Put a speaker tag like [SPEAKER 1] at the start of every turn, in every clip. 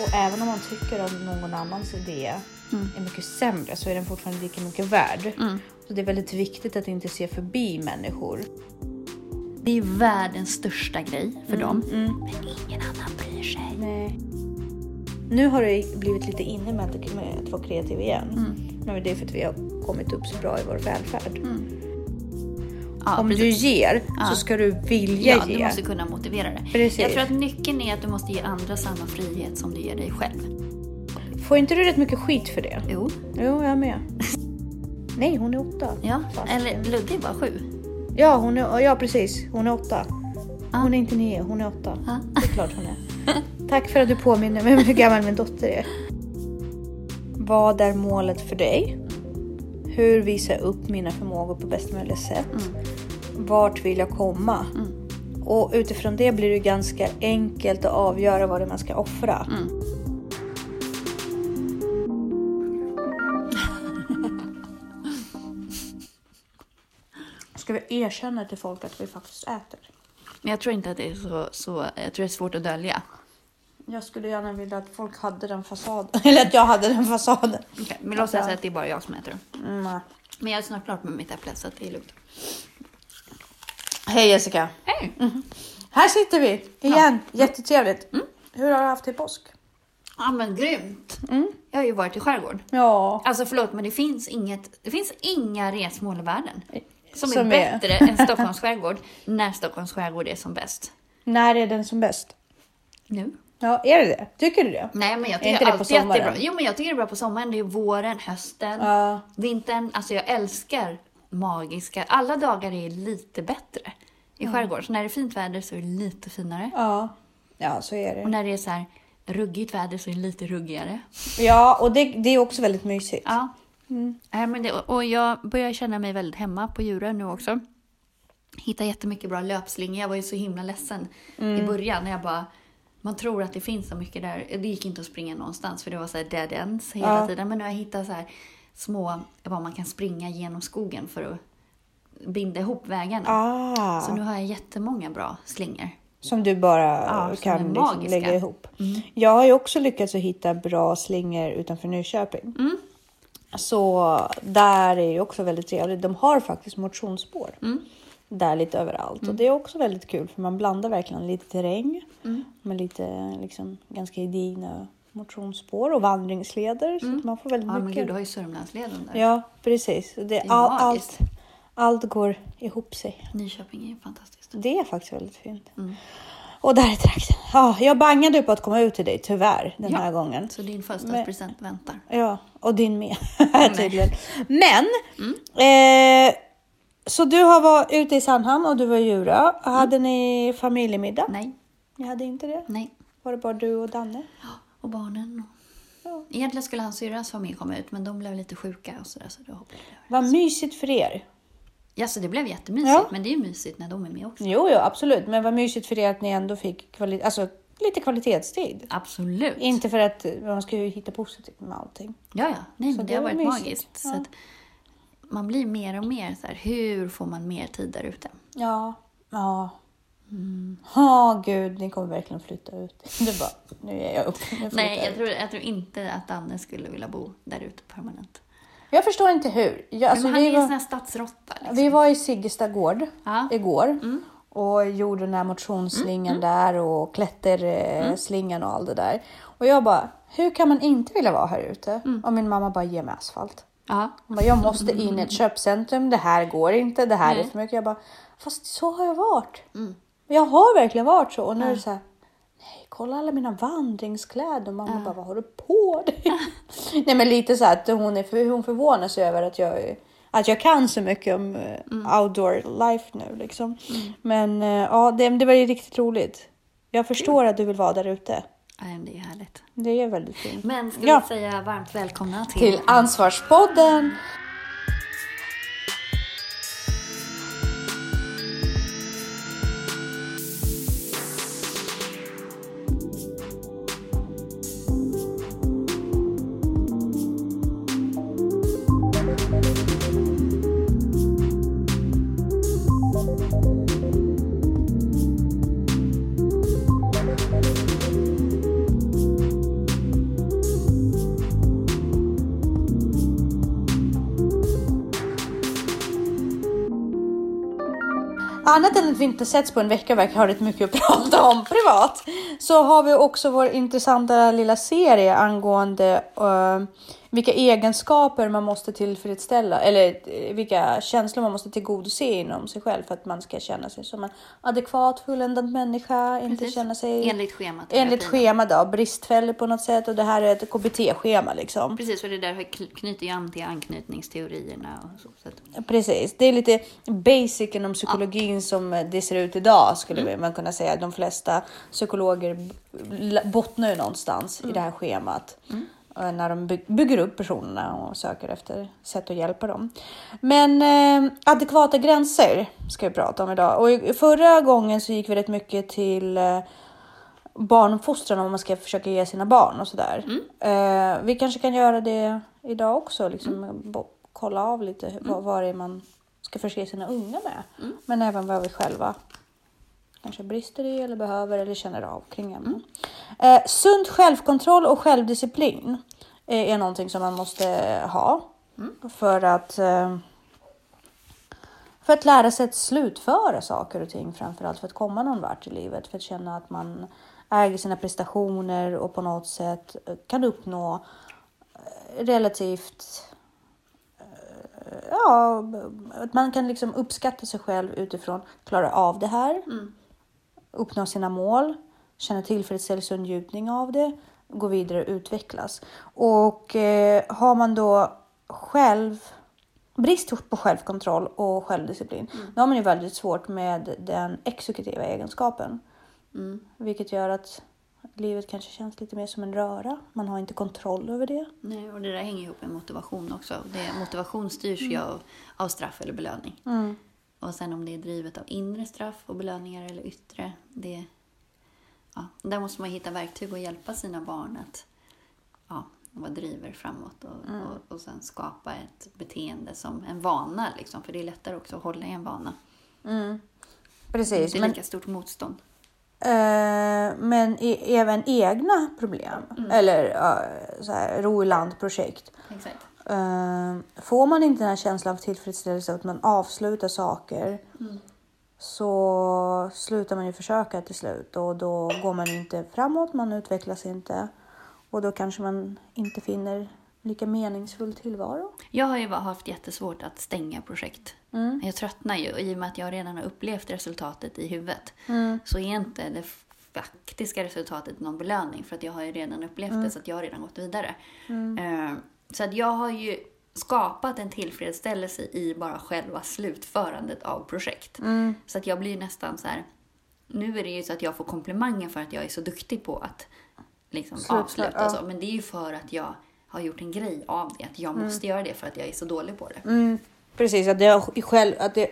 [SPEAKER 1] Och även om man tycker att någon annans idé är mycket sämre så är den fortfarande lika mycket värd. Så det är väldigt viktigt att inte se förbi människor.
[SPEAKER 2] Det är världens största grej för dem. Men ingen annan bryr sig.
[SPEAKER 1] Nej. Nu har det blivit lite inne med att, med att vara kreativ igen. Men det är för att vi har kommit upp så bra i vår välfärd.
[SPEAKER 2] Ja,
[SPEAKER 1] Om
[SPEAKER 2] precis.
[SPEAKER 1] du ger så ska du vilja
[SPEAKER 2] Ja,
[SPEAKER 1] ge.
[SPEAKER 2] du måste kunna motivera det.
[SPEAKER 1] Precis.
[SPEAKER 2] Jag tror att nyckeln är att du måste ge andra samma frihet som du ger dig själv.
[SPEAKER 1] Får inte du rätt mycket skit för det?
[SPEAKER 2] Jo.
[SPEAKER 1] Jo, jag med. Nej, hon är åtta.
[SPEAKER 2] Ja,
[SPEAKER 1] Fast-
[SPEAKER 2] eller Ludde bara sju.
[SPEAKER 1] Ja, hon är, ja, precis. Hon är åtta. Hon är inte nio, hon är åtta.
[SPEAKER 2] Ja.
[SPEAKER 1] Det är klart hon är. Tack för att du påminner mig om hur gammal min dotter är. Vad är målet för dig? Hur visar jag upp mina förmågor på bästa möjliga sätt? Vart vill jag komma? Och utifrån det blir det ganska enkelt att avgöra vad det man ska offra. Ska vi erkänna till folk att vi faktiskt äter?
[SPEAKER 2] Men jag tror inte att det är så, så jag tror det är svårt att dölja.
[SPEAKER 1] Jag skulle gärna vilja att folk hade den fasaden. Eller att jag hade den fasaden.
[SPEAKER 2] Okay. Men låt säga att det är bara jag som äter dem.
[SPEAKER 1] Mm.
[SPEAKER 2] Men jag är snart klart med mitt äpple så det är lugnt.
[SPEAKER 1] Hej Jessica!
[SPEAKER 2] Hej!
[SPEAKER 1] Här sitter vi igen. Jättetrevligt. Hur har du haft det i påsk?
[SPEAKER 2] Ja men grymt! Jag har ju varit i skärgården.
[SPEAKER 1] Ja.
[SPEAKER 2] Alltså förlåt men det finns inget, det finns inga resmål i världen som,
[SPEAKER 1] Som
[SPEAKER 2] är
[SPEAKER 1] är-
[SPEAKER 2] bättre än Stockholms skärgård när Stockholms skärgård är som bäst.
[SPEAKER 1] När är den som bäst?
[SPEAKER 2] Nu?
[SPEAKER 1] Ja, är det det? Tycker du det?
[SPEAKER 2] Nej men jag
[SPEAKER 1] Är inte
[SPEAKER 2] tycker
[SPEAKER 1] det på
[SPEAKER 2] alltid att det är bra. Jo men jag tycker det är bra på sommaren. Det är våren, hösten,
[SPEAKER 1] Ja.
[SPEAKER 2] vintern. Alltså jag älskar magiska. Alla dagar är lite bättre i skärgården. Så när det är fint väder så är det lite finare.
[SPEAKER 1] Ja. Ja, så är
[SPEAKER 2] Och
[SPEAKER 1] det.
[SPEAKER 2] när det är så här ruggigt väder så är det lite ruggigare.
[SPEAKER 1] Ja, och det, det är också väldigt mysigt.
[SPEAKER 2] Ja. Nej, men det, och jag börjar känna mig väldigt hemma på djuren nu också. Hittar jättemycket bra löpslingor. Jag var ju så himla ledsen i början när jag bara man tror att det finns så mycket där. Det gick inte att springa någonstans för det var så här dead ends hela
[SPEAKER 1] Ja.
[SPEAKER 2] tiden. Men nu har jag hittat så här små, vad man kan springa genom skogen för att binda ihop vägarna.
[SPEAKER 1] Ah,
[SPEAKER 2] Så nu har jag jättemånga bra slingor.
[SPEAKER 1] som du bara
[SPEAKER 2] Ja,
[SPEAKER 1] kan liksom lägga ihop. Jag har ju också lyckats att hitta bra slingor utanför Nyköping. Så där är ju också väldigt trevligt. De har faktiskt motionsspår. Där lite överallt. Och det är också väldigt kul för man blandar verkligen lite terräng med lite liksom, ganska gedigna motionsspår och vandringsleder. Så att man får väldigt
[SPEAKER 2] Ja, men
[SPEAKER 1] mycket.
[SPEAKER 2] gud, du har ju Sörmlandsleden där.
[SPEAKER 1] Ja, precis. Det,
[SPEAKER 2] är
[SPEAKER 1] all, allt, allt går ihop sig.
[SPEAKER 2] Nyköping är ju fantastiskt.
[SPEAKER 1] Det är faktiskt väldigt fint.
[SPEAKER 2] Mm.
[SPEAKER 1] Och där är trakten. Ja, jag bangade på att komma ut till dig, tyvärr, den
[SPEAKER 2] Ja.
[SPEAKER 1] här gången.
[SPEAKER 2] Så din födelsedagspresent väntar.
[SPEAKER 1] Ja, och din med tydligen. Men,
[SPEAKER 2] Mm.
[SPEAKER 1] eh, så du har varit ute i Sandhamn och du var i Djura.
[SPEAKER 2] Mm.
[SPEAKER 1] Hade ni familjemiddag?
[SPEAKER 2] Nej,
[SPEAKER 1] Ni hade inte det?
[SPEAKER 2] nej.
[SPEAKER 1] Var det bara du och Danne?
[SPEAKER 2] Och barnen.
[SPEAKER 1] Ja.
[SPEAKER 2] Egentligen skulle hans syrras familj komma ut, men de blev lite sjuka och sådär, så då hoppade över.
[SPEAKER 1] Vad mysigt för er.
[SPEAKER 2] Ja, så det blev jättemysigt,
[SPEAKER 1] Ja.
[SPEAKER 2] men det är ju mysigt när de är med också.
[SPEAKER 1] Jo, jo, absolut. Men vad mysigt för er att ni ändå fick kvali- alltså, lite kvalitetstid.
[SPEAKER 2] Absolut.
[SPEAKER 1] Inte för att man ska ju hitta positivt med allting.
[SPEAKER 2] Ja, ja. Nej,
[SPEAKER 1] Så
[SPEAKER 2] men
[SPEAKER 1] det
[SPEAKER 2] det har
[SPEAKER 1] var
[SPEAKER 2] varit
[SPEAKER 1] mysigt.
[SPEAKER 2] magiskt. Så
[SPEAKER 1] Ja.
[SPEAKER 2] att man blir mer och mer så här, hur får man mer tid där ute?
[SPEAKER 1] Ja. Ja. Ja, gud, ni kommer verkligen flytta ut. Det bara, nu är jag upp. Nu
[SPEAKER 2] Nej, jag tror, jag tror inte att Danne skulle vilja bo där ute permanent.
[SPEAKER 1] jag förstår inte hur. Jag, alltså,
[SPEAKER 2] han är en sån här stadsråtta. Liksom.
[SPEAKER 1] vi var i Siggesta gård
[SPEAKER 2] Ja.
[SPEAKER 1] igår och gjorde den här motionsslingan där och klätterslingan och allt det där. Och jag bara, hur kan man inte vilja vara här ute? Och min mamma bara, ge mig asfalt.
[SPEAKER 2] Ja.
[SPEAKER 1] Hon bara, jag måste in i ett köpcentrum, det här går inte, det här är
[SPEAKER 2] Nej.
[SPEAKER 1] för mycket. Jag bara, fast så har jag varit. Jag har verkligen varit så. Och nu är det så här, nej, kolla alla mina vandringskläder. Och mamma bara, vad har du på dig? nej, men lite så att hon, är för, hon förvånar sig över att jag, att jag kan så mycket om eh, outdoor life nu. Liksom. Men eh, ja, det, det var ju riktigt roligt. Jag förstår att du vill vara där ute.
[SPEAKER 2] Nej, det är härligt.
[SPEAKER 1] Det är väldigt fint.
[SPEAKER 2] Men ska
[SPEAKER 1] Ja.
[SPEAKER 2] vi säga varmt välkomna till...
[SPEAKER 1] Till Ansvarspodden. Annat än att vi inte setts på en vecka och verkar ha rätt mycket att prata om privat, så har vi också vår intressanta lilla serie angående uh, vilka egenskaper man måste tillfredsställa eller eh, vilka känslor man måste tillgodose inom sig själv för att man ska känna sig som en adekvat, fulländad människa. Inte känna sig
[SPEAKER 2] Enligt schemat.
[SPEAKER 1] enligt
[SPEAKER 2] tiden.
[SPEAKER 1] schema då, bristfällig på något sätt och det här är ett KBT-schema liksom.
[SPEAKER 2] Precis, för det där kny- knyter ju an till anknytningsteorierna och så. så
[SPEAKER 1] Precis, det är lite basic inom psykologin som det ser ut idag skulle
[SPEAKER 2] Mm.
[SPEAKER 1] man kunna säga. De flesta psykologer bottnar ju någonstans
[SPEAKER 2] Mm.
[SPEAKER 1] i det här schemat. eh, När de by- bygger upp personerna och söker efter sätt att hjälpa dem. Men eh, adekvata gränser ska vi prata om idag. Och förra gången så gick vi rätt mycket till eh, barnuppfostran om man ska försöka ge sina barn och sådär. Eh, vi kanske kan göra det idag också, liksom bo- kolla av lite vad, vad det är man ska förse sina unga med. Men även vad vi själva kanske brister i eller behöver eller känner av kring ämnen. Eh, sund självkontroll och självdisciplin är, är någonting som man måste ha. För att eh, för att lära sig att slutföra saker och ting framförallt för att komma någon vart i livet. För att känna att man äger sina prestationer och på något sätt eh, kan uppnå eh, relativt eh, Ja, att man kan liksom uppskatta sig själv utifrån klara av det här, uppnå sina mål, känna tillfredsställelse och njutning av det, gå vidare och utvecklas. Och eh, har man då själv brist på självkontroll och självdisciplin, då har man ju väldigt svårt med den exekutiva egenskapen.
[SPEAKER 2] mm.
[SPEAKER 1] Vilket gör att livet kanske känns lite mer som en röra. Man har inte kontroll över det.
[SPEAKER 2] Nej, och det där hänger ihop med motivation också. Det, motivation styrs ju av, av straff eller belöning. Och sen om det är drivet av inre straff och belöningar eller yttre, det... Ja, där måste man hitta verktyg och hjälpa sina barn att ja, vad driver framåt och, och, och sen skapa ett beteende som en vana. Liksom, för det är lättare också att hålla i en vana.
[SPEAKER 1] Precis.
[SPEAKER 2] Det är
[SPEAKER 1] Men,
[SPEAKER 2] lika stort motstånd.
[SPEAKER 1] eh, men e- även egna problem. Eller uh, så här, ro i land-projekt. Eh, får man inte den här känslan av tillfredsställelse att man avslutar saker så slutar man ju försöka till slut och då går man inte framåt, man utvecklas inte och då kanske man inte finner lika meningsfull tillvaro.
[SPEAKER 2] Jag har ju bara haft jättesvårt att stänga projekt. Jag tröttnar ju och i och med att jag redan har upplevt resultatet i huvudet så är inte det faktiska resultatet någon belöning för att jag har ju redan upplevt det så att jag har redan gått vidare. Eh, Så att jag har ju skapat en tillfredsställelse i bara själva slutförandet av projekt. Så att jag blir nästan så här. Nu är det ju så att jag får komplimanger för att jag är så duktig på att liksom
[SPEAKER 1] Slutföra,
[SPEAKER 2] avsluta
[SPEAKER 1] ja.
[SPEAKER 2] så. Men det är ju för att jag har gjort en grej av det. Att jag måste göra det för att jag är så dålig på det.
[SPEAKER 1] Mm, precis, att det har själv, att det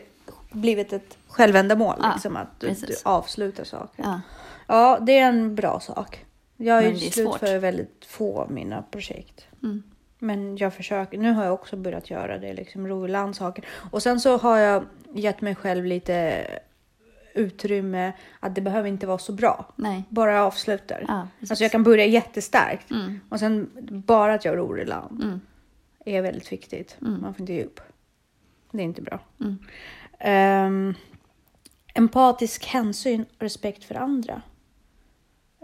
[SPEAKER 1] blivit ett självändamål.
[SPEAKER 2] Ja,
[SPEAKER 1] liksom, att du, du avslutar saker.
[SPEAKER 2] Ja.
[SPEAKER 1] Ja, det är en bra sak. Jag har ju slutför
[SPEAKER 2] svårt.
[SPEAKER 1] väldigt få av mina projekt.
[SPEAKER 2] Mm.
[SPEAKER 1] Men jag försöker. Nu har jag också börjat göra det, liksom ro i land saker. Och sen så har jag gett mig själv lite utrymme att det behöver inte vara så bra.
[SPEAKER 2] Nej.
[SPEAKER 1] Bara jag avslutar.
[SPEAKER 2] Ja, precis.
[SPEAKER 1] alltså jag kan börja jättestarkt
[SPEAKER 2] Mm.
[SPEAKER 1] och sen bara att jag ror i land
[SPEAKER 2] Mm.
[SPEAKER 1] är väldigt viktigt. Man får inte ge upp. Det är inte bra.
[SPEAKER 2] Mm.
[SPEAKER 1] Ehm, empatisk hänsyn och respekt för andra.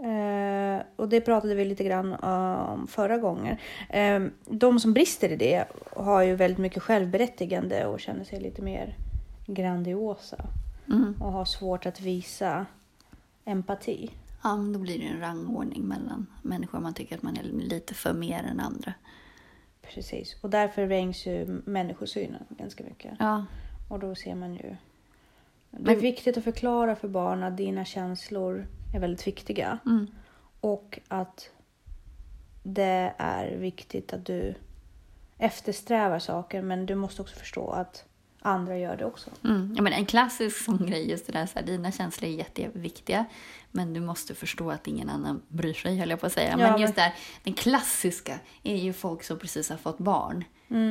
[SPEAKER 1] Eh, och det pratade vi lite grann eh, om förra gången. Ehm, de som brister i det har ju väldigt mycket självberättigande och känner sig lite mer grandiosa
[SPEAKER 2] Mm.
[SPEAKER 1] och har svårt att visa empati.
[SPEAKER 2] Ja, då blir det en rangordning mellan människor. Man tycker att man är lite för mer än andra.
[SPEAKER 1] Precis, och därför vrängs ju människosynen ganska mycket.
[SPEAKER 2] Ja,
[SPEAKER 1] Och då ser man ju... Det är viktigt att förklara för barn att dina känslor är väldigt viktiga.
[SPEAKER 2] mm.
[SPEAKER 1] Och att det är viktigt att du eftersträvar saker men du måste också förstå att andra gör det också.
[SPEAKER 2] Mm. Ja, men en klassisk sån grej, just det där, så här, dina känslor är jätteviktiga, men du måste förstå att ingen annan bryr sig, höll jag på att säga.
[SPEAKER 1] Ja,
[SPEAKER 2] men
[SPEAKER 1] men-
[SPEAKER 2] just där, den klassiska är ju folk som precis har fått barn,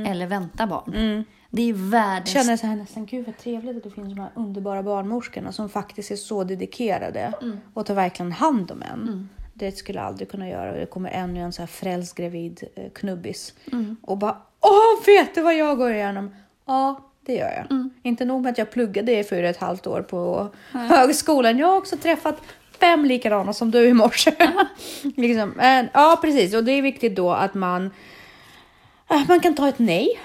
[SPEAKER 2] eller väntar barn. Det är världens...
[SPEAKER 1] Jag känner så här nästan, gud vad trevligt att det finns de här underbara barnmorskorna som faktiskt är så dedikerade och tar verkligen hand om en. Det skulle jag aldrig kunna göra. Det kommer ännu en så här frälst gravid eh, knubbis och bara, åh vet du vad jag går igenom? Ja, det gör jag. Inte nog med att jag pluggade i fyra och ett halvt år på högskolan. Jag har också träffat fem likadana som du i morse. liksom. Men, ja, precis. Och det är viktigt då att man, att man kan ta ett nej.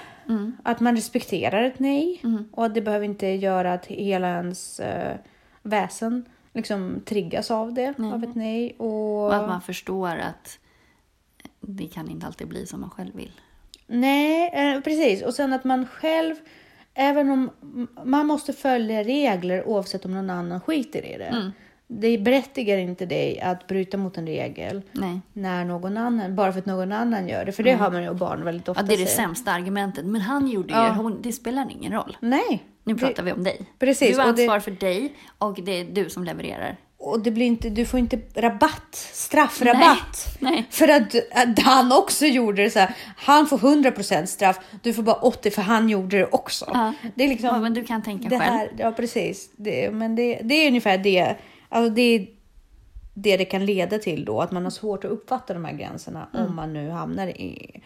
[SPEAKER 1] Att man respekterar ett nej. Och att det behöver inte göra att hela ens uh, väsen liksom triggas av det, av ett nej. Och,
[SPEAKER 2] Och att man förstår att det kan inte alltid bli som man själv vill.
[SPEAKER 1] Nej, eh, precis. Och sen att man själv, även om man måste följa regler oavsett om någon annan skiter i det.
[SPEAKER 2] Mm.
[SPEAKER 1] Det berättigar inte dig att bryta mot en regel
[SPEAKER 2] Nej.
[SPEAKER 1] när någon annan, bara för att någon annan gör det. För det hör man ju barn väldigt ofta
[SPEAKER 2] Mm. Ja, det är det
[SPEAKER 1] säga.
[SPEAKER 2] sämsta argumentet. Men han gjorde ju
[SPEAKER 1] Ja.
[SPEAKER 2] hon, det spelar ingen roll.
[SPEAKER 1] Nej.
[SPEAKER 2] Nu
[SPEAKER 1] det-
[SPEAKER 2] pratar vi om dig.
[SPEAKER 1] Precis,
[SPEAKER 2] Du har
[SPEAKER 1] och det-
[SPEAKER 2] ansvar för dig och det är du som levererar.
[SPEAKER 1] Och det blir inte, du får inte rabatt, straffrabatt.
[SPEAKER 2] Nej, nej.
[SPEAKER 1] För att, att han också gjorde det så här. Han får 100% straff, du får bara 80 för han gjorde det också.
[SPEAKER 2] Ja.
[SPEAKER 1] Det är liksom,
[SPEAKER 2] Ja, men du kan tänka
[SPEAKER 1] det
[SPEAKER 2] själv.
[SPEAKER 1] här, ja precis. Det, men det, det är ungefär det. Alltså det är det det kan leda till då. Att man har svårt att uppfatta de här gränserna
[SPEAKER 2] Mm.
[SPEAKER 1] om man nu hamnar i,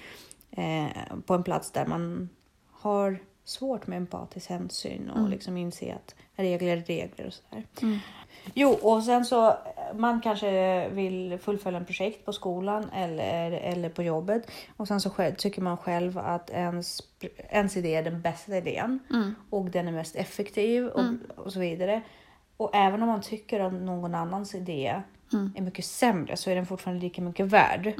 [SPEAKER 1] eh, på en plats där man har svårt med empatisk hänsyn och
[SPEAKER 2] Mm.
[SPEAKER 1] liksom inse att regler är regler och sådär. Jo, och sen så eh, man kanske vill fullfölja en projekt på skolan eller, eller på jobbet och sen så själv, tycker man själv att ens, ens idé är den bästa idén och den är mest effektiv och, och så vidare. Och även om man tycker att någon annans idé är mycket sämre så är den fortfarande lika mycket värd.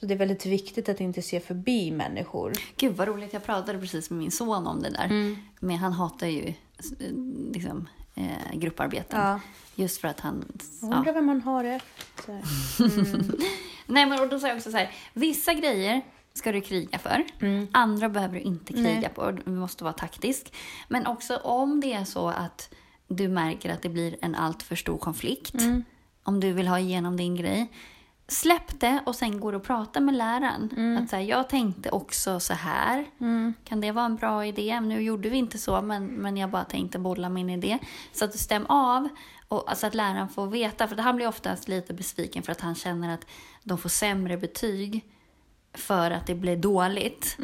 [SPEAKER 1] Så det är väldigt viktigt att inte se förbi människor.
[SPEAKER 2] Gud vad roligt, jag pratade precis med min son om det där.
[SPEAKER 1] Mm.
[SPEAKER 2] Men han hatar ju eh, liksom, eh, grupparbeten.
[SPEAKER 1] Ja.
[SPEAKER 2] Just för att han...
[SPEAKER 1] Jag
[SPEAKER 2] Ja.
[SPEAKER 1] undrar vem man har det. Så här.
[SPEAKER 2] Nej men och då sa jag också så här, vissa grejer ska du kriga för.
[SPEAKER 1] Mm.
[SPEAKER 2] Andra behöver du inte kriga på. Du måste vara taktisk. Men också om det är så att du märker att det blir en alltför stor konflikt.
[SPEAKER 1] Mm.
[SPEAKER 2] Om du vill ha igenom din grej. Släpp det och sen går du och pratar med läraren.
[SPEAKER 1] Mm.
[SPEAKER 2] Att så här, jag tänkte också så här. Kan det vara en bra idé? Nu gjorde vi inte så, men, men jag bara tänkte bolla min idé. Så att du stäm av. Och, alltså att läraren får veta. För han blir oftast lite besviken för att han känner att de får sämre betyg för att det blev dåligt.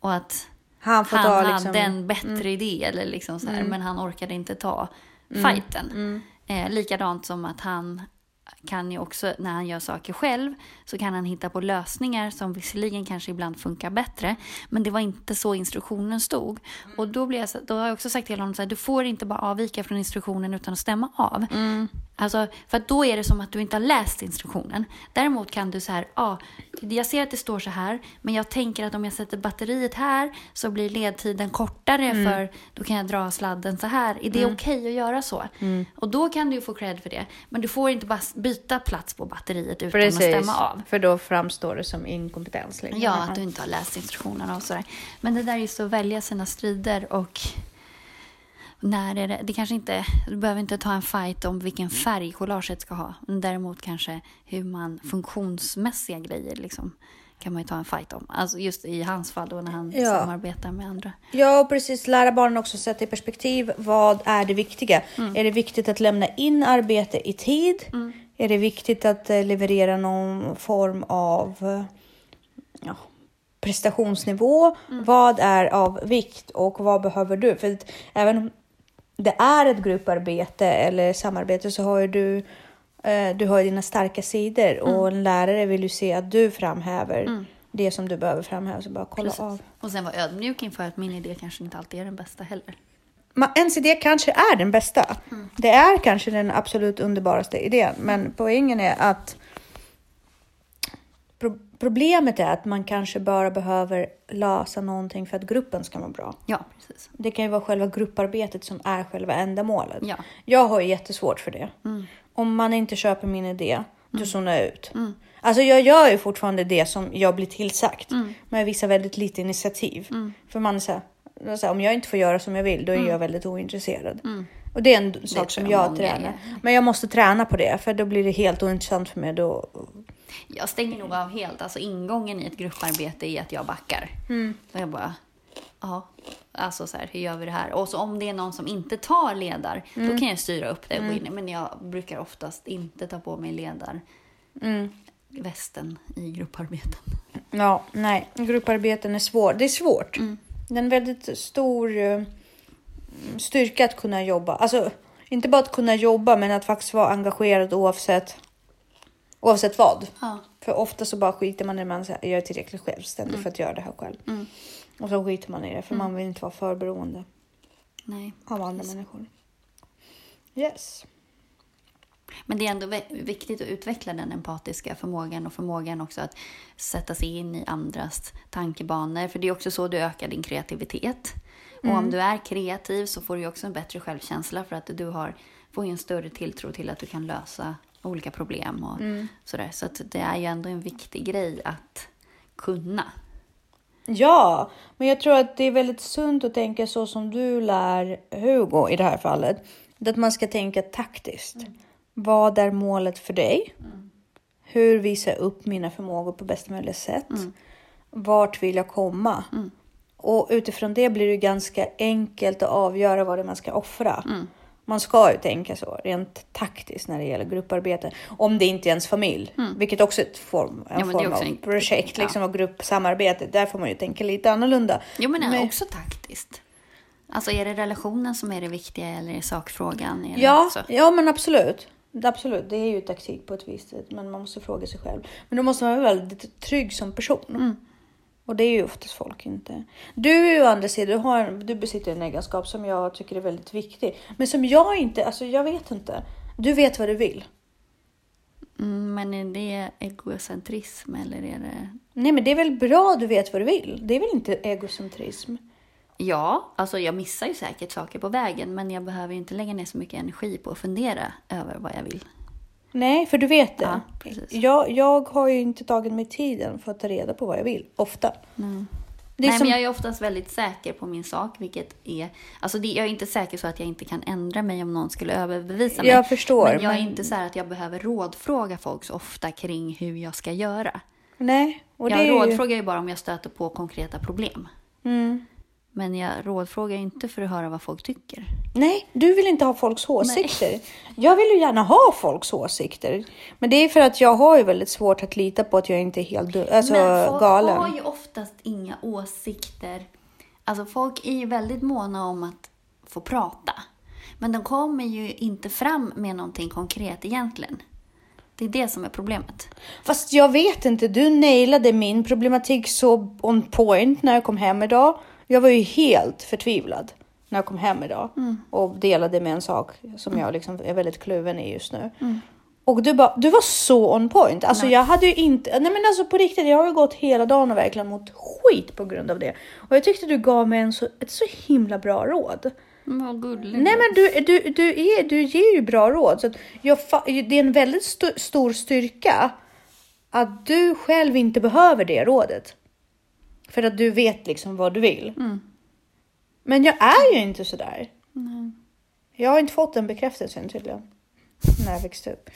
[SPEAKER 2] Och att
[SPEAKER 1] Han får
[SPEAKER 2] han
[SPEAKER 1] ta
[SPEAKER 2] hade
[SPEAKER 1] liksom... Mm.
[SPEAKER 2] en bättre idé, eller liksom så här, men han orkade inte ta fighten.
[SPEAKER 1] Mm.
[SPEAKER 2] Eh, likadant som att han kan ju också, när han gör saker själv, så kan han hitta på lösningar som visserligen kanske ibland funkar bättre, men det var inte så instruktionen stod. Och då, blir jag, då har jag också sagt till honom så här, du får inte bara avvika från instruktionen utan att stämma av. Alltså, för att då är det som att du inte har läst instruktionen. Däremot kan du så här, ja, jag ser att det står så här, men jag tänker att om jag sätter batteriet här så blir ledtiden kortare för då kan jag dra sladden så här. Är det okej att göra så? Och då kan du ju få cred för det. Men du får inte bara byta plats på batteriet utan att stämma av.
[SPEAKER 1] för då framstår det som inkompetens. Liksom.
[SPEAKER 2] Ja, att du inte har läst instruktionerna och sådär. Men det där är just att välja sina strider och när är det, det kanske inte, du behöver inte ta en fight om vilken färg collaget ska ha. Men däremot kanske hur man funktionsmässiga grejer liksom kan man ju ta en fight om. Alltså just i hans fall då när han
[SPEAKER 1] Ja.
[SPEAKER 2] samarbetar med andra.
[SPEAKER 1] Ja, och precis. Lära barnen också sätta i perspektiv. Vad är det viktiga?
[SPEAKER 2] Mm.
[SPEAKER 1] Är det viktigt att lämna in arbete i tid? Är det viktigt att eh, leverera någon form av ja, prestationsnivå?
[SPEAKER 2] Mm.
[SPEAKER 1] Vad är av vikt och vad behöver du? För även om det är ett grupparbete eller samarbete så har ju du du har ju dina starka sidor och
[SPEAKER 2] Mm.
[SPEAKER 1] en lärare vill ju se att du framhäver det som du behöver framhäva. Så bara kolla
[SPEAKER 2] Precis.
[SPEAKER 1] av.
[SPEAKER 2] Och sen vara ödmjuk inför att min idé kanske inte alltid är den bästa heller.
[SPEAKER 1] Ma- ens idé kanske är den bästa. Det är kanske den absolut underbaraste idén, men poängen är att pro- problemet är att man kanske bara behöver lösa någonting för att gruppen ska må bra.
[SPEAKER 2] Ja, precis.
[SPEAKER 1] Det kan ju vara själva grupparbetet som är själva ändamålet.
[SPEAKER 2] Ja.
[SPEAKER 1] Jag har ju jättesvårt för det. Om man inte köper min idé, då zonar jag ut. Alltså jag gör ju fortfarande det som jag blir tillsagt, men jag visar väldigt lite initiativ. För man är så här, det är så här, om jag inte får göra som jag vill, då är jag väldigt ointresserad. Och det är en sak
[SPEAKER 2] tror
[SPEAKER 1] som
[SPEAKER 2] jag
[SPEAKER 1] tränar.
[SPEAKER 2] är.
[SPEAKER 1] Men jag måste träna på det, för då blir det helt ointressant för mig. Då...
[SPEAKER 2] Jag stänger nog av helt. Alltså ingången i ett grupparbete är att jag backar. Så jag bara, ja, alltså så här, hur gör vi det här? Och så om det är någon som inte tar ledar, då kan jag styra upp det in. Men jag brukar oftast inte ta på mig ledar västen i grupparbeten.
[SPEAKER 1] Ja, nej, grupparbeten är svårt. Det är svårt. Det är en väldigt stor... eh, styrka att kunna jobba. Alltså, inte bara att kunna jobba, men att faktiskt vara engagerad oavsett, oavsett vad.
[SPEAKER 2] Ja.
[SPEAKER 1] För ofta så bara skiter man i man säger jag är tillräckligt självständig
[SPEAKER 2] Mm.
[SPEAKER 1] för att göra det här själv. Och så skiter man i det, för man vill inte vara för beroende
[SPEAKER 2] Nej.
[SPEAKER 1] av andra människor. Yes.
[SPEAKER 2] Men det är ändå viktigt att utveckla den empatiska förmågan och förmågan också att sätta sig in i andras tankebanor. För det är också så du ökar din kreativitet. Och om du är kreativ så får du också en bättre självkänsla för att du har, får en större tilltro till att du kan lösa olika problem och sådär. Så att det är ju ändå en viktig grej att kunna.
[SPEAKER 1] Ja, men jag tror att det är väldigt sunt att tänka så som du lär Hugo i det här fallet. Att man ska tänka taktiskt. Vad är målet för dig? Hur visar jag upp mina förmågor på bästa möjliga sätt? Vart vill jag komma? Och utifrån det blir det ganska enkelt att avgöra vad det är man ska offra. Man ska ju tänka så rent taktiskt när det gäller grupparbete. Om det inte är ens familj, vilket också är ett form, en
[SPEAKER 2] Ja, det
[SPEAKER 1] form av
[SPEAKER 2] en-
[SPEAKER 1] projekt
[SPEAKER 2] ja.
[SPEAKER 1] liksom, och gruppsamarbete. Där får man ju tänka lite annorlunda.
[SPEAKER 2] Jo, men,
[SPEAKER 1] Men-
[SPEAKER 2] också taktiskt. Alltså är det relationen som är det viktiga eller är sakfrågan? Är det
[SPEAKER 1] Ja,
[SPEAKER 2] också?
[SPEAKER 1] ja, men absolut. Absolut, det är ju taktik på ett visst sätt, men man måste fråga sig själv. Men då måste man vara väldigt trygg som person.
[SPEAKER 2] Mm.
[SPEAKER 1] Och det är ju oftast folk inte. Du är ju å andra sidan, du, har, du besitter en egenskap som jag tycker är väldigt viktig. Men som jag inte, alltså jag vet inte. Du vet vad du vill.
[SPEAKER 2] Mm, men är det egocentrism eller är det...
[SPEAKER 1] Nej men det är väl bra du vet vad du vill. Det är väl inte egocentrism?
[SPEAKER 2] Ja, alltså jag missar ju säkert saker på vägen men jag behöver ju inte lägga ner så mycket energi på att fundera över vad jag vill.
[SPEAKER 1] Nej, för du vet det.
[SPEAKER 2] Ja,
[SPEAKER 1] jag, jag har ju inte tagit mig tiden för att ta reda på vad jag vill, ofta. Är
[SPEAKER 2] Nej,
[SPEAKER 1] som...
[SPEAKER 2] men jag är oftast väldigt säker på min sak, vilket är... Alltså det, jag är inte säker så att jag inte kan ändra mig om någon skulle överbevisa mig.
[SPEAKER 1] Jag förstår,
[SPEAKER 2] Men jag är
[SPEAKER 1] men-
[SPEAKER 2] inte så att jag behöver rådfråga folk så ofta kring hur jag ska göra.
[SPEAKER 1] Nej, och
[SPEAKER 2] jag
[SPEAKER 1] det är ju...
[SPEAKER 2] rådfrågar ju bara om jag stöter på konkreta problem.
[SPEAKER 1] Mm.
[SPEAKER 2] Men jag rådfrågar inte för att höra vad folk tycker.
[SPEAKER 1] Nej, du vill inte ha folks åsikter. Jag vill ju gärna ha folks åsikter. Men det är för att jag har ju väldigt svårt att lita på att jag inte är helt alltså,
[SPEAKER 2] Men folk
[SPEAKER 1] galen.
[SPEAKER 2] har ju oftast inga åsikter. Alltså folk är ju väldigt måna om att få prata. Men de kommer ju inte fram med någonting konkret egentligen. Det är det som är problemet.
[SPEAKER 1] Fast jag vet inte, du nailade min problematik så on point när jag kom hem idag. Jag var ju helt förtvivlad när jag kom hem idag och delade med en sak som jag liksom är väldigt kluven i just nu. Och du, bara, du var så on point. Alltså jag hade ju inte, nej men alltså på riktigt, jag har ju gått hela dagen och verkligen mått skit på grund av det. Och jag tyckte du gav mig en så, ett så himla bra råd.
[SPEAKER 2] Vad gulligt.
[SPEAKER 1] Nej men du, du, du, är, du ger ju bra råd. Så jag, det är en väldigt st- stor styrka att du själv inte behöver det rådet. För att du vet liksom vad du vill. Men jag är ju inte sådär. Jag har inte fått den bekräftelsen tydligen. När jag växte upp.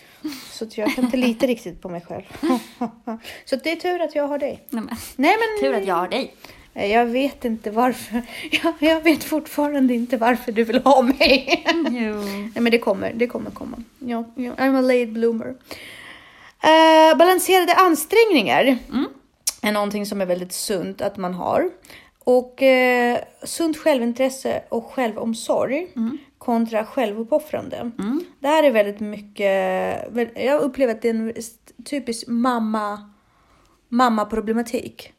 [SPEAKER 1] Så att jag kan inte lita riktigt på mig själv. Så det är tur att jag har dig.
[SPEAKER 2] Nej, men,
[SPEAKER 1] Nej men
[SPEAKER 2] tur att jag har dig.
[SPEAKER 1] jag vet inte varför. Jag, jag vet fortfarande inte varför du vill ha mig.
[SPEAKER 2] Jo.
[SPEAKER 1] Nej, men det kommer, det kommer komma. Ja, ja, I'm a late bloomer. Eh, balanserade ansträngningar är någonting som är väldigt sunt att man har. Och eh, sunt självintresse och självomsorg kontra självuppoffrande. Det här är väldigt mycket, jag upplever att det är en typisk mamma, mamma-problematik.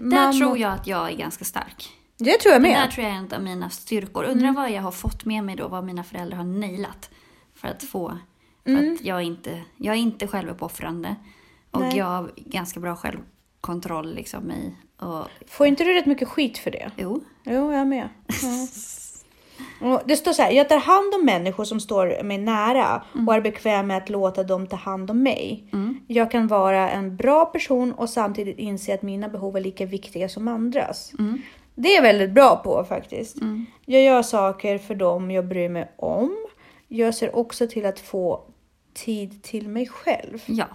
[SPEAKER 2] Där tror jag att jag är ganska stark.
[SPEAKER 1] Det tror jag
[SPEAKER 2] Det
[SPEAKER 1] med.
[SPEAKER 2] där tror jag är en av mina styrkor. Undrar vad jag har fått med mig då, vad mina föräldrar har nailat. För att få... För att jag inte, jag är inte självuppoffrande. Och
[SPEAKER 1] Nej.
[SPEAKER 2] jag har ganska bra självkontroll liksom i... Och,
[SPEAKER 1] Får inte du rätt mycket skit för det?
[SPEAKER 2] jo.
[SPEAKER 1] Jo, jag med. Ja. Det står så här, jag tar hand om människor som står mig nära och är bekväm med att låta dem ta hand om mig. Jag kan vara en bra person och samtidigt inse att mina behov är lika viktiga som andras. Det är jag väldigt bra på faktiskt. Jag gör saker för dem jag bryr mig om. Jag ser också till att få tid till mig själv.
[SPEAKER 2] Ja.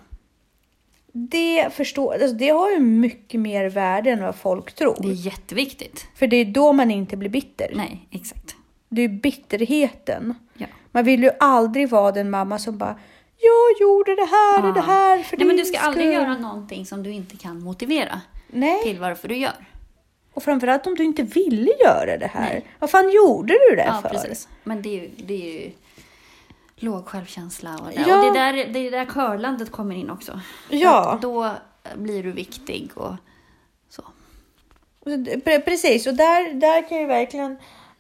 [SPEAKER 1] Det, förstår, alltså det har ju mycket mer värde än vad folk tror.
[SPEAKER 2] Det är jätteviktigt.
[SPEAKER 1] För det är då man inte blir bitter.
[SPEAKER 2] Nej, exakt.
[SPEAKER 1] Det är bitterheten.
[SPEAKER 2] Ja.
[SPEAKER 1] Man vill ju aldrig vara den mamma som bara Jag gjorde det här och det här för
[SPEAKER 2] Nej, men du ska aldrig
[SPEAKER 1] skull."
[SPEAKER 2] göra någonting som du inte kan motivera
[SPEAKER 1] Nej,
[SPEAKER 2] till varför du gör.
[SPEAKER 1] Och framförallt om du inte ville göra det här. Vad fan gjorde du det
[SPEAKER 2] Ja,
[SPEAKER 1] för?
[SPEAKER 2] precis. Men det är ju, det är ju låg självkänsla och det.
[SPEAKER 1] Ja.
[SPEAKER 2] Och det är där, det är där körlandet kommer in också.
[SPEAKER 1] Ja.
[SPEAKER 2] Att då blir du viktig och så.
[SPEAKER 1] Pre- Precis, och där, där kan ju verkligen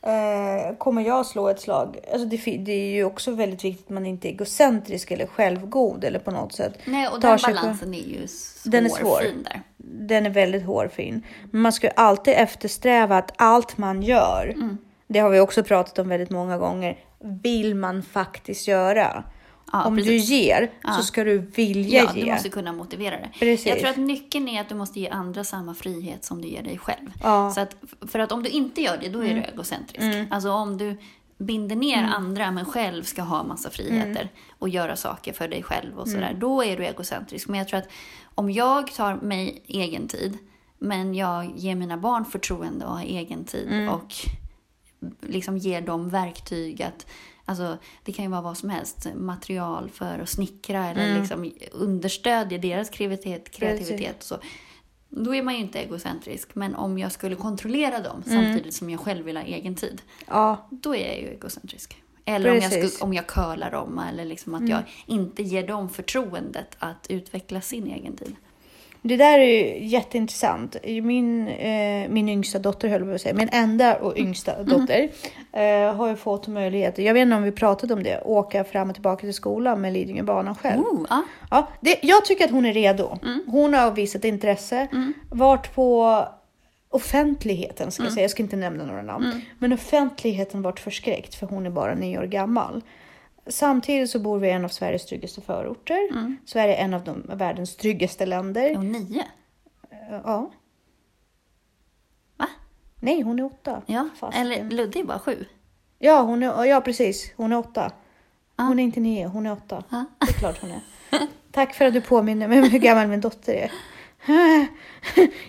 [SPEAKER 1] eh, kommer jag slå ett slag. Alltså det, det är ju också väldigt viktigt att man inte är egocentrisk eller självgod eller på något sätt.
[SPEAKER 2] Nej, och
[SPEAKER 1] tar
[SPEAKER 2] den
[SPEAKER 1] sig på-
[SPEAKER 2] balansen är ju svår,
[SPEAKER 1] Den är svår.
[SPEAKER 2] fin där.
[SPEAKER 1] Den är väldigt hårfin. Men man ska ju alltid eftersträva att allt man gör,
[SPEAKER 2] Mm.
[SPEAKER 1] Det har vi också pratat om väldigt många gånger, vill man faktiskt göra.
[SPEAKER 2] Ja,
[SPEAKER 1] Om du
[SPEAKER 2] precis.
[SPEAKER 1] ger
[SPEAKER 2] Ja.
[SPEAKER 1] så ska du vilja
[SPEAKER 2] Ja,
[SPEAKER 1] ge.
[SPEAKER 2] du måste kunna motivera det.
[SPEAKER 1] Precis.
[SPEAKER 2] Jag tror att nyckeln är att du måste ge andra samma frihet som du ger dig själv.
[SPEAKER 1] Ja. Mm.
[SPEAKER 2] Så att, för att om du inte gör det, då är du egocentrisk. Alltså om du binder ner andra men själv ska ha massa friheter och göra saker för dig själv och sådär, då är du egocentrisk. Men jag tror att om jag tar mig egen tid, men jag ger mina barn förtroende och har egen tid och liksom ger dem verktyg att Alltså, det kan ju vara vad som helst, material för att snickra eller liksom understödja deras kreativitet, kreativitet så. Då är man ju inte egocentrisk. Men om jag skulle kontrollera dem samtidigt som jag själv vill ha egen tid,
[SPEAKER 1] Ja,
[SPEAKER 2] då är jag ju egocentrisk. Eller om jag.
[SPEAKER 1] Mm.
[SPEAKER 2] skulle, om jag curlar dem eller liksom att jag inte ger dem förtroendet att utveckla sin egen tid.
[SPEAKER 1] Det där är ju jätteintressant. Min, eh, min yngsta dotter, höll jag på att säga, min enda och yngsta dotter eh, har ju fått möjlighet, jag vet inte om vi pratade om det, åka fram och tillbaka till skolan med Lidingöbanan själv.
[SPEAKER 2] Oh, ja.
[SPEAKER 1] Ja, det, jag tycker att hon är redo. Hon har visat intresse, varit på offentligheten, ska jag säga. Jag ska inte nämna några namn. Men offentligheten varit förskräckt för hon är bara nio år gammal. Samtidigt så bor vi i en av Sveriges tryggaste förorter. Sverige är en av de, världens tryggaste länder.
[SPEAKER 2] Och nio.
[SPEAKER 1] Ja.
[SPEAKER 2] Va?
[SPEAKER 1] Nej, hon är åtta.
[SPEAKER 2] Ja,
[SPEAKER 1] Fast-
[SPEAKER 2] eller Ludde är bara sju.
[SPEAKER 1] Ja, hon är, ja, precis. Hon är åtta. Hon är inte nio, hon är åtta.
[SPEAKER 2] Ja.
[SPEAKER 1] Det är klart hon är. Tack för att du påminner mig om hur gammal min dotter är.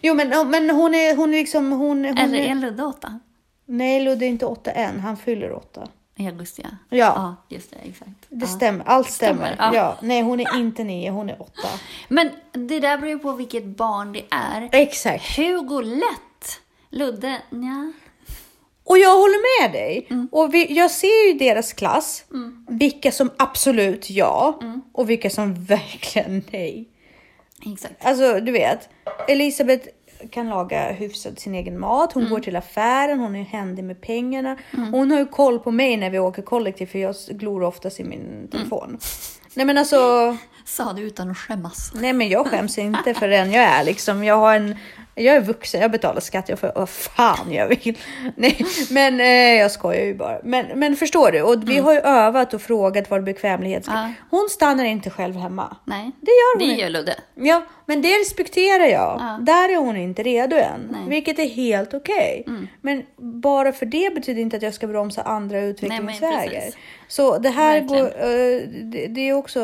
[SPEAKER 1] Jo, men, men hon är, hon är liksom... Hon, hon
[SPEAKER 2] Eller
[SPEAKER 1] är,
[SPEAKER 2] är Ludde åtta?
[SPEAKER 1] Nej, Ludde är inte åtta än. Han fyller åtta.
[SPEAKER 2] Augusti, ja.
[SPEAKER 1] Ja.
[SPEAKER 2] Just det. Exakt.
[SPEAKER 1] Det
[SPEAKER 2] ja.
[SPEAKER 1] stämmer. Allt stämmer.
[SPEAKER 2] Stämmer, ja.
[SPEAKER 1] ja. Nej, hon är inte nio, hon är åtta.
[SPEAKER 2] Men det där beror ju på vilket barn det är.
[SPEAKER 1] Exakt.
[SPEAKER 2] Hugo lätt. Ludde, ja.
[SPEAKER 1] Och jag håller med dig.
[SPEAKER 2] Mm.
[SPEAKER 1] Och vi, jag ser ju i deras klass vilka som absolut ja
[SPEAKER 2] Mm.
[SPEAKER 1] och vilka som verkligen nej.
[SPEAKER 2] Exakt.
[SPEAKER 1] Alltså, du vet. Elisabeth kan laga hyfsat sin egen mat.
[SPEAKER 2] Mm.
[SPEAKER 1] Hon går till affären, hon är händig med pengarna. Hon har ju koll på mig när vi åker kollektivt för jag glor oftast i
[SPEAKER 2] Mm.
[SPEAKER 1] min telefon. Nej men alltså,
[SPEAKER 2] Sa du utan att skämmas.
[SPEAKER 1] nej men jag skäms inte för den jag är liksom. Jag har en jag är vuxen, jag betalar skatt, jag får vad fan jag vill. Nej, men eh, jag skojar ju bara. Men, men förstår du? Och vi har ju övat och frågat vad bekvämlighet ska.
[SPEAKER 2] Ja.
[SPEAKER 1] Hon stannar inte själv hemma.
[SPEAKER 2] Nej.
[SPEAKER 1] Det gör hon
[SPEAKER 2] Det gör Ludde.
[SPEAKER 1] Ja, men det respekterar jag.
[SPEAKER 2] Ja.
[SPEAKER 1] Där är hon inte redo än,
[SPEAKER 2] Nej. Mm.
[SPEAKER 1] vilket är helt okej. Men bara för det betyder inte att jag ska bromsa andra utvecklingsvägar. Så det här
[SPEAKER 2] Verkligen.
[SPEAKER 1] går, eh, det, det är också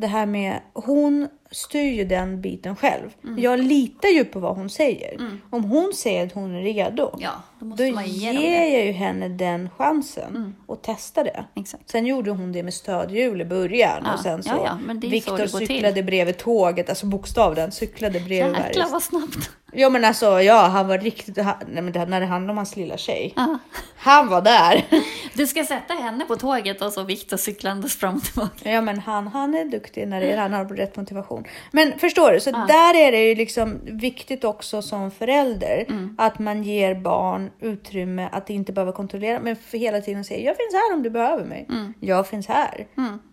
[SPEAKER 1] det här med, hon styr ju den biten själv.
[SPEAKER 2] Mm.
[SPEAKER 1] Jag litar ju på vad hon säger. Om hon säger att hon är redo,
[SPEAKER 2] Ja, då
[SPEAKER 1] då ger
[SPEAKER 2] det. Mm.
[SPEAKER 1] jag ju henne den chansen och testa det.
[SPEAKER 2] Exakt.
[SPEAKER 1] Sen gjorde hon det med stödhjul i början
[SPEAKER 2] Ja,
[SPEAKER 1] och sen så
[SPEAKER 2] ja, ja,
[SPEAKER 1] Viktor
[SPEAKER 2] går till.
[SPEAKER 1] cyklade bredvid tåget, alltså bokstavligen cyklade bredvid
[SPEAKER 2] Jäklar vad snabbt.
[SPEAKER 1] Ja men alltså ja, han var riktigt, han, nej, men det, när det handlar om hans lilla tjej.
[SPEAKER 2] Ja.
[SPEAKER 1] Han var där.
[SPEAKER 2] Du ska sätta henne på tåget och så Viktor cyklandes fram och tillbaka.
[SPEAKER 1] Ja men han, han är duktig när det han har rätt motivation. Men förstår du, så där är det ju liksom viktigt också som förälder
[SPEAKER 2] Mm.
[SPEAKER 1] att man ger barn utrymme att inte behöva kontrollera men hela tiden säga jag finns här om du behöver mig.
[SPEAKER 2] Mm.
[SPEAKER 1] Jag finns här.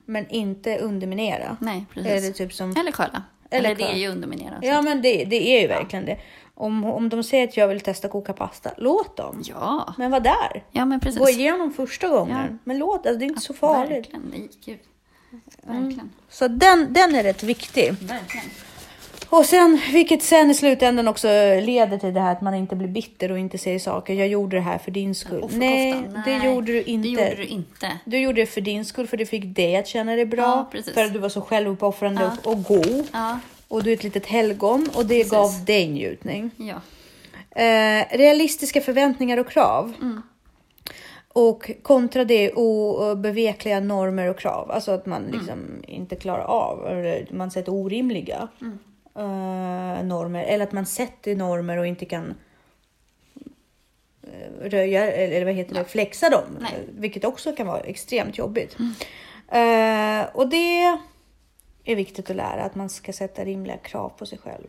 [SPEAKER 1] Men inte underminera.
[SPEAKER 2] Nej, precis.
[SPEAKER 1] Eller typ som
[SPEAKER 2] Eller curla.
[SPEAKER 1] Eller
[SPEAKER 2] Eller, det är ju underminerat.
[SPEAKER 1] Ja men det, det är ju verkligen det. Om, om de säger att jag vill testa koka pasta, låt dem.
[SPEAKER 2] Ja,
[SPEAKER 1] Men var där.
[SPEAKER 2] ja men precis.
[SPEAKER 1] Gå igenom första gången.
[SPEAKER 2] Ja.
[SPEAKER 1] Men låt, alltså, det är inte så farligt.
[SPEAKER 2] Verkligen, nej gud. Verkligen.
[SPEAKER 1] Så den, den är rätt viktig.
[SPEAKER 2] Verkligen.
[SPEAKER 1] Och sen, vilket sen i slutändan också leder till det här att man inte blir bitter och inte säger saker. Jag gjorde det här för din skull.
[SPEAKER 2] För
[SPEAKER 1] Nej,
[SPEAKER 2] koftan,
[SPEAKER 1] det
[SPEAKER 2] nej,
[SPEAKER 1] gjorde du inte.
[SPEAKER 2] Det gjorde du inte.
[SPEAKER 1] Du gjorde det för din skull, för det fick dig att känna dig bra.
[SPEAKER 2] Ja,
[SPEAKER 1] för att du var så självuppoffrande
[SPEAKER 2] Ja.
[SPEAKER 1] och, och god.
[SPEAKER 2] Ja,
[SPEAKER 1] Och du är ett litet helgon och det
[SPEAKER 2] Precis.
[SPEAKER 1] gav dig njutning.
[SPEAKER 2] ja.
[SPEAKER 1] Eh, realistiska förväntningar och krav.
[SPEAKER 2] Mm.
[SPEAKER 1] Och kontra det obevekliga normer och krav. Alltså att
[SPEAKER 2] Mm.
[SPEAKER 1] man liksom inte klarar av, eller man sätter orimliga
[SPEAKER 2] Mm.
[SPEAKER 1] Eh, normer. Eller att man sätter normer och inte kan röja eller vad heter det, flexa dem.
[SPEAKER 2] Nej.
[SPEAKER 1] eh, Vilket också kan vara extremt jobbigt. Eh, och det är viktigt att lära att man ska sätta rimliga krav på sig själv.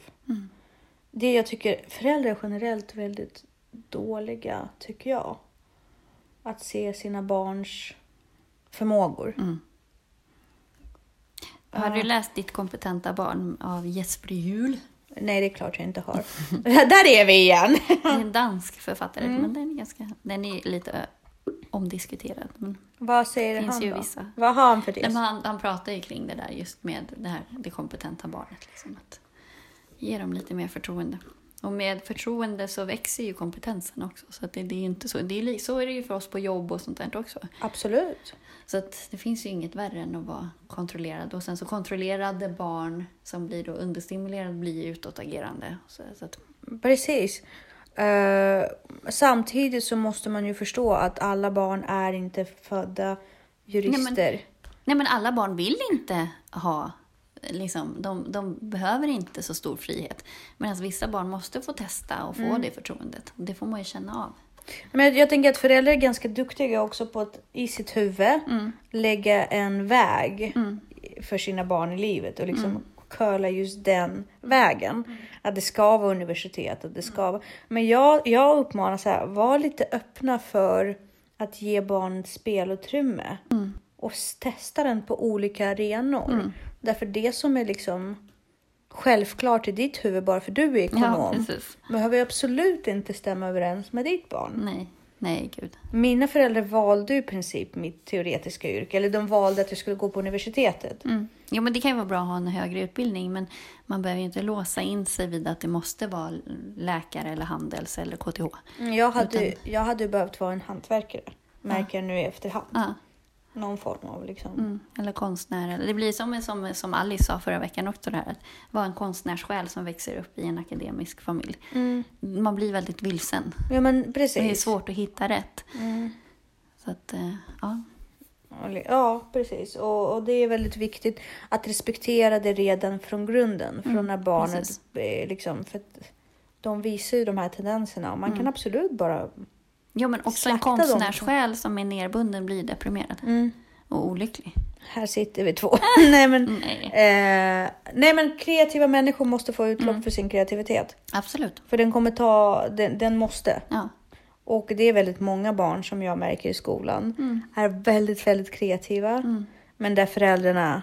[SPEAKER 1] Det jag tycker föräldrar generellt väldigt dåliga, tycker jag. Att se sina barns förmågor.
[SPEAKER 2] Har du läst Ditt kompetenta barn av Jesper Juhl?
[SPEAKER 1] Nej, det är klart jag inte har. Där är vi igen!
[SPEAKER 2] Det är en dansk författare,
[SPEAKER 1] Mm.
[SPEAKER 2] men den är, ganska, den är lite omdiskuterad. Men,
[SPEAKER 1] Vad säger
[SPEAKER 2] Finns
[SPEAKER 1] han
[SPEAKER 2] ju
[SPEAKER 1] då?
[SPEAKER 2] vissa.
[SPEAKER 1] Vad har han för
[SPEAKER 2] men han, han pratar ju kring det där just med det, här, det kompetenta barnet. Liksom, att ge dem lite mer förtroende. Och med förtroende så växer ju kompetensen också. Så att det, det är inte så. Det är, så är det ju för oss på jobb och sånt där också.
[SPEAKER 1] Absolut.
[SPEAKER 2] Så att det finns ju inget värre än att vara kontrollerad. Och sen så kontrollerade barn som blir då understimulerade blir utåtagerande. Så, så att,
[SPEAKER 1] Precis. Eh, samtidigt så måste man ju förstå att alla barn är inte födda jurister.
[SPEAKER 2] nej men alla barn vill inte ha, liksom, de, de behöver inte så stor frihet. Medan vissa barn måste få testa och få
[SPEAKER 1] Mm.
[SPEAKER 2] det förtroendet. Det får man ju känna av.
[SPEAKER 1] Men jag, tänker att föräldrar är ganska duktiga också på att i sitt huvud
[SPEAKER 2] Mm.
[SPEAKER 1] lägga en väg för sina barn i livet och liksom
[SPEAKER 2] Mm.
[SPEAKER 1] curla just den vägen. Att det ska vara universitet och det ska vara... Men jag, jag uppmanar så här, var lite öppna för att ge barn spelutrymme
[SPEAKER 2] Mm.
[SPEAKER 1] Och testa den på olika arenor. Därför det som är liksom självklart i ditt huvud bara för du är
[SPEAKER 2] Ja,
[SPEAKER 1] ekonom
[SPEAKER 2] precis.
[SPEAKER 1] behöver absolut inte stämma överens med ditt barn.
[SPEAKER 2] Nej, nej gud.
[SPEAKER 1] Mina föräldrar valde i princip mitt teoretiska yrke, eller de valde att jag skulle gå på universitetet.
[SPEAKER 2] Mm. Jo, men det kan ju vara bra att ha en högre utbildning, men man behöver ju inte låsa in sig vid att det måste vara läkare eller handels eller KTH.
[SPEAKER 1] Mm, Jag hade, jag hade behövt vara en hantverkare, märker jag nu i efterhand.
[SPEAKER 2] Ja.
[SPEAKER 1] Någon form av liksom.
[SPEAKER 2] Mm. Eller konstnär. Det blir som, som, som Alice sa förra veckan också, det här, att vara en konstnärssjäl som växer upp i en akademisk familj. Man blir väldigt vilsen.
[SPEAKER 1] Ja men
[SPEAKER 2] Det är
[SPEAKER 1] precis.
[SPEAKER 2] svårt att hitta rätt.
[SPEAKER 1] Mm.
[SPEAKER 2] Så att, eh, ja.
[SPEAKER 1] Ja precis. Och, och det är väldigt viktigt att respektera det redan från grunden. Från när barnet
[SPEAKER 2] precis.
[SPEAKER 1] liksom, för att de visar ju de här tendenserna och man kan absolut bara...
[SPEAKER 2] ja, men också en konstnärssjäl som är nerbunden blir deprimerad och olycklig.
[SPEAKER 1] Här sitter vi två. nej, men,
[SPEAKER 2] Nej.
[SPEAKER 1] eh, nej men kreativa människor måste få utlopp för sin kreativitet.
[SPEAKER 2] Absolut.
[SPEAKER 1] För den kommer ta, den, den måste.
[SPEAKER 2] Ja.
[SPEAKER 1] Och det är väldigt många barn som jag märker i skolan är väldigt, väldigt kreativa. Men där föräldrarna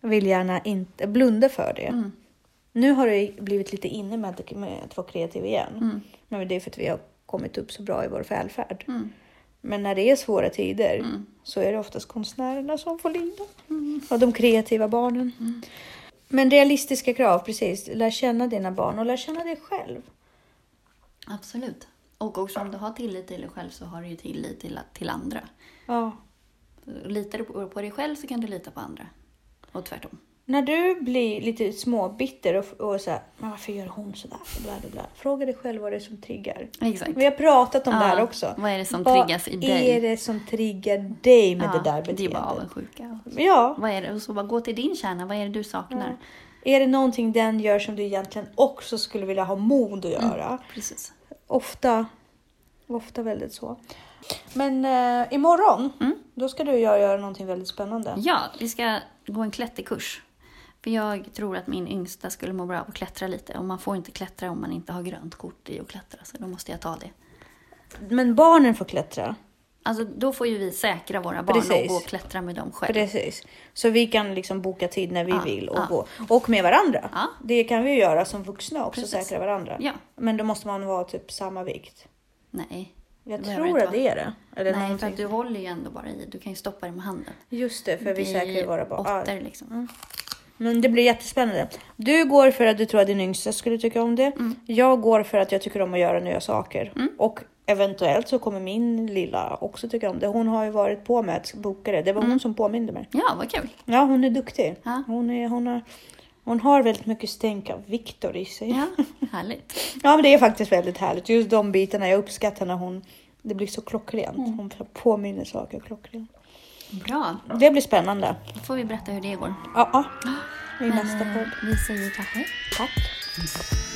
[SPEAKER 1] vill gärna inte blunda för det. Nu har det blivit lite inne med att, med att vara kreativ igen. Men det är för att vi har kommit upp så bra i vår välfärd. Men när det är svåra tider så är det oftast konstnärerna som får lida. Och de kreativa barnen. Men realistiska krav, precis. Lär känna dina barn och lär känna dig själv.
[SPEAKER 2] Absolut. Och också om du har tillit till dig själv så har du ju tillit till, till andra.
[SPEAKER 1] Ja.
[SPEAKER 2] Litar du på, på dig själv så kan du lita på andra. Och tvärtom.
[SPEAKER 1] När du blir lite småbitter och, och så här, men varför gör hon sådär? Bla, bla, bla. Fråga dig själv vad det är som triggar.
[SPEAKER 2] Exakt.
[SPEAKER 1] Vi har pratat om
[SPEAKER 2] Ja,
[SPEAKER 1] det här också.
[SPEAKER 2] vad är det som
[SPEAKER 1] Vad
[SPEAKER 2] triggas i dig?
[SPEAKER 1] är det som triggar dig med det där
[SPEAKER 2] Det är
[SPEAKER 1] beteendet?
[SPEAKER 2] bara avundsjuka.
[SPEAKER 1] Ja,
[SPEAKER 2] Vad är det? Och så bara gå till din kärna. Vad är det du saknar?
[SPEAKER 1] är det någonting den gör som du egentligen också skulle vilja ha mod att göra?
[SPEAKER 2] Precis.
[SPEAKER 1] Ofta, ofta väldigt så. Men eh, imorgon, då ska du och jag göra någonting väldigt spännande.
[SPEAKER 2] Ja, vi ska gå en klätterkurs. För jag tror att min yngsta skulle må bra av att klättra lite. Och man får inte klättra om man inte har grönt kort i att klättra. Så då måste jag ta det.
[SPEAKER 1] Men barnen får klättra.
[SPEAKER 2] Alltså då får ju vi säkra våra barn
[SPEAKER 1] Precis.
[SPEAKER 2] och gå och klättra med dem själv.
[SPEAKER 1] Precis. Så vi kan liksom boka tid när vi
[SPEAKER 2] Ja,
[SPEAKER 1] vill och
[SPEAKER 2] ja.
[SPEAKER 1] gå. Och med varandra.
[SPEAKER 2] Ja.
[SPEAKER 1] Det kan vi ju göra som vuxna också,
[SPEAKER 2] Precis.
[SPEAKER 1] säkra varandra.
[SPEAKER 2] Ja.
[SPEAKER 1] Men då måste man vara typ samma vikt.
[SPEAKER 2] Nej.
[SPEAKER 1] Jag tror att det är det. Eller
[SPEAKER 2] Nej, för
[SPEAKER 1] någonting.
[SPEAKER 2] att du håller ju ändå bara i. Du kan ju stoppa det med handen.
[SPEAKER 1] Just det, för vi säkrar ju våra barn.
[SPEAKER 2] Åttor liksom.
[SPEAKER 1] Men det blir jättespännande. Du går för att du tror att din yngsta skulle tycka om det.
[SPEAKER 2] Mm.
[SPEAKER 1] Jag går för att jag tycker om att göra nya saker. Och eventuellt så kommer min lilla också tycka om det. Hon har ju varit på med att boka det. Det var hon som påminde mig.
[SPEAKER 2] Ja, vad kul.
[SPEAKER 1] Ja, hon är duktig.
[SPEAKER 2] Ja.
[SPEAKER 1] Hon, är, hon, har, hon har väldigt mycket stänk av Viktor i sig.
[SPEAKER 2] Ja, härligt.
[SPEAKER 1] Ja, men det är faktiskt väldigt härligt. Just de bitarna jag uppskattar när hon... Det blir så klockrent.
[SPEAKER 2] Mm.
[SPEAKER 1] Hon påminner saker klockrent.
[SPEAKER 2] Bra.
[SPEAKER 1] Det blir spännande.
[SPEAKER 2] Då får vi berätta hur det går.
[SPEAKER 1] Ja, ja. i nästa
[SPEAKER 2] eh,
[SPEAKER 1] podd.
[SPEAKER 2] Vi säger tack.
[SPEAKER 1] Tack.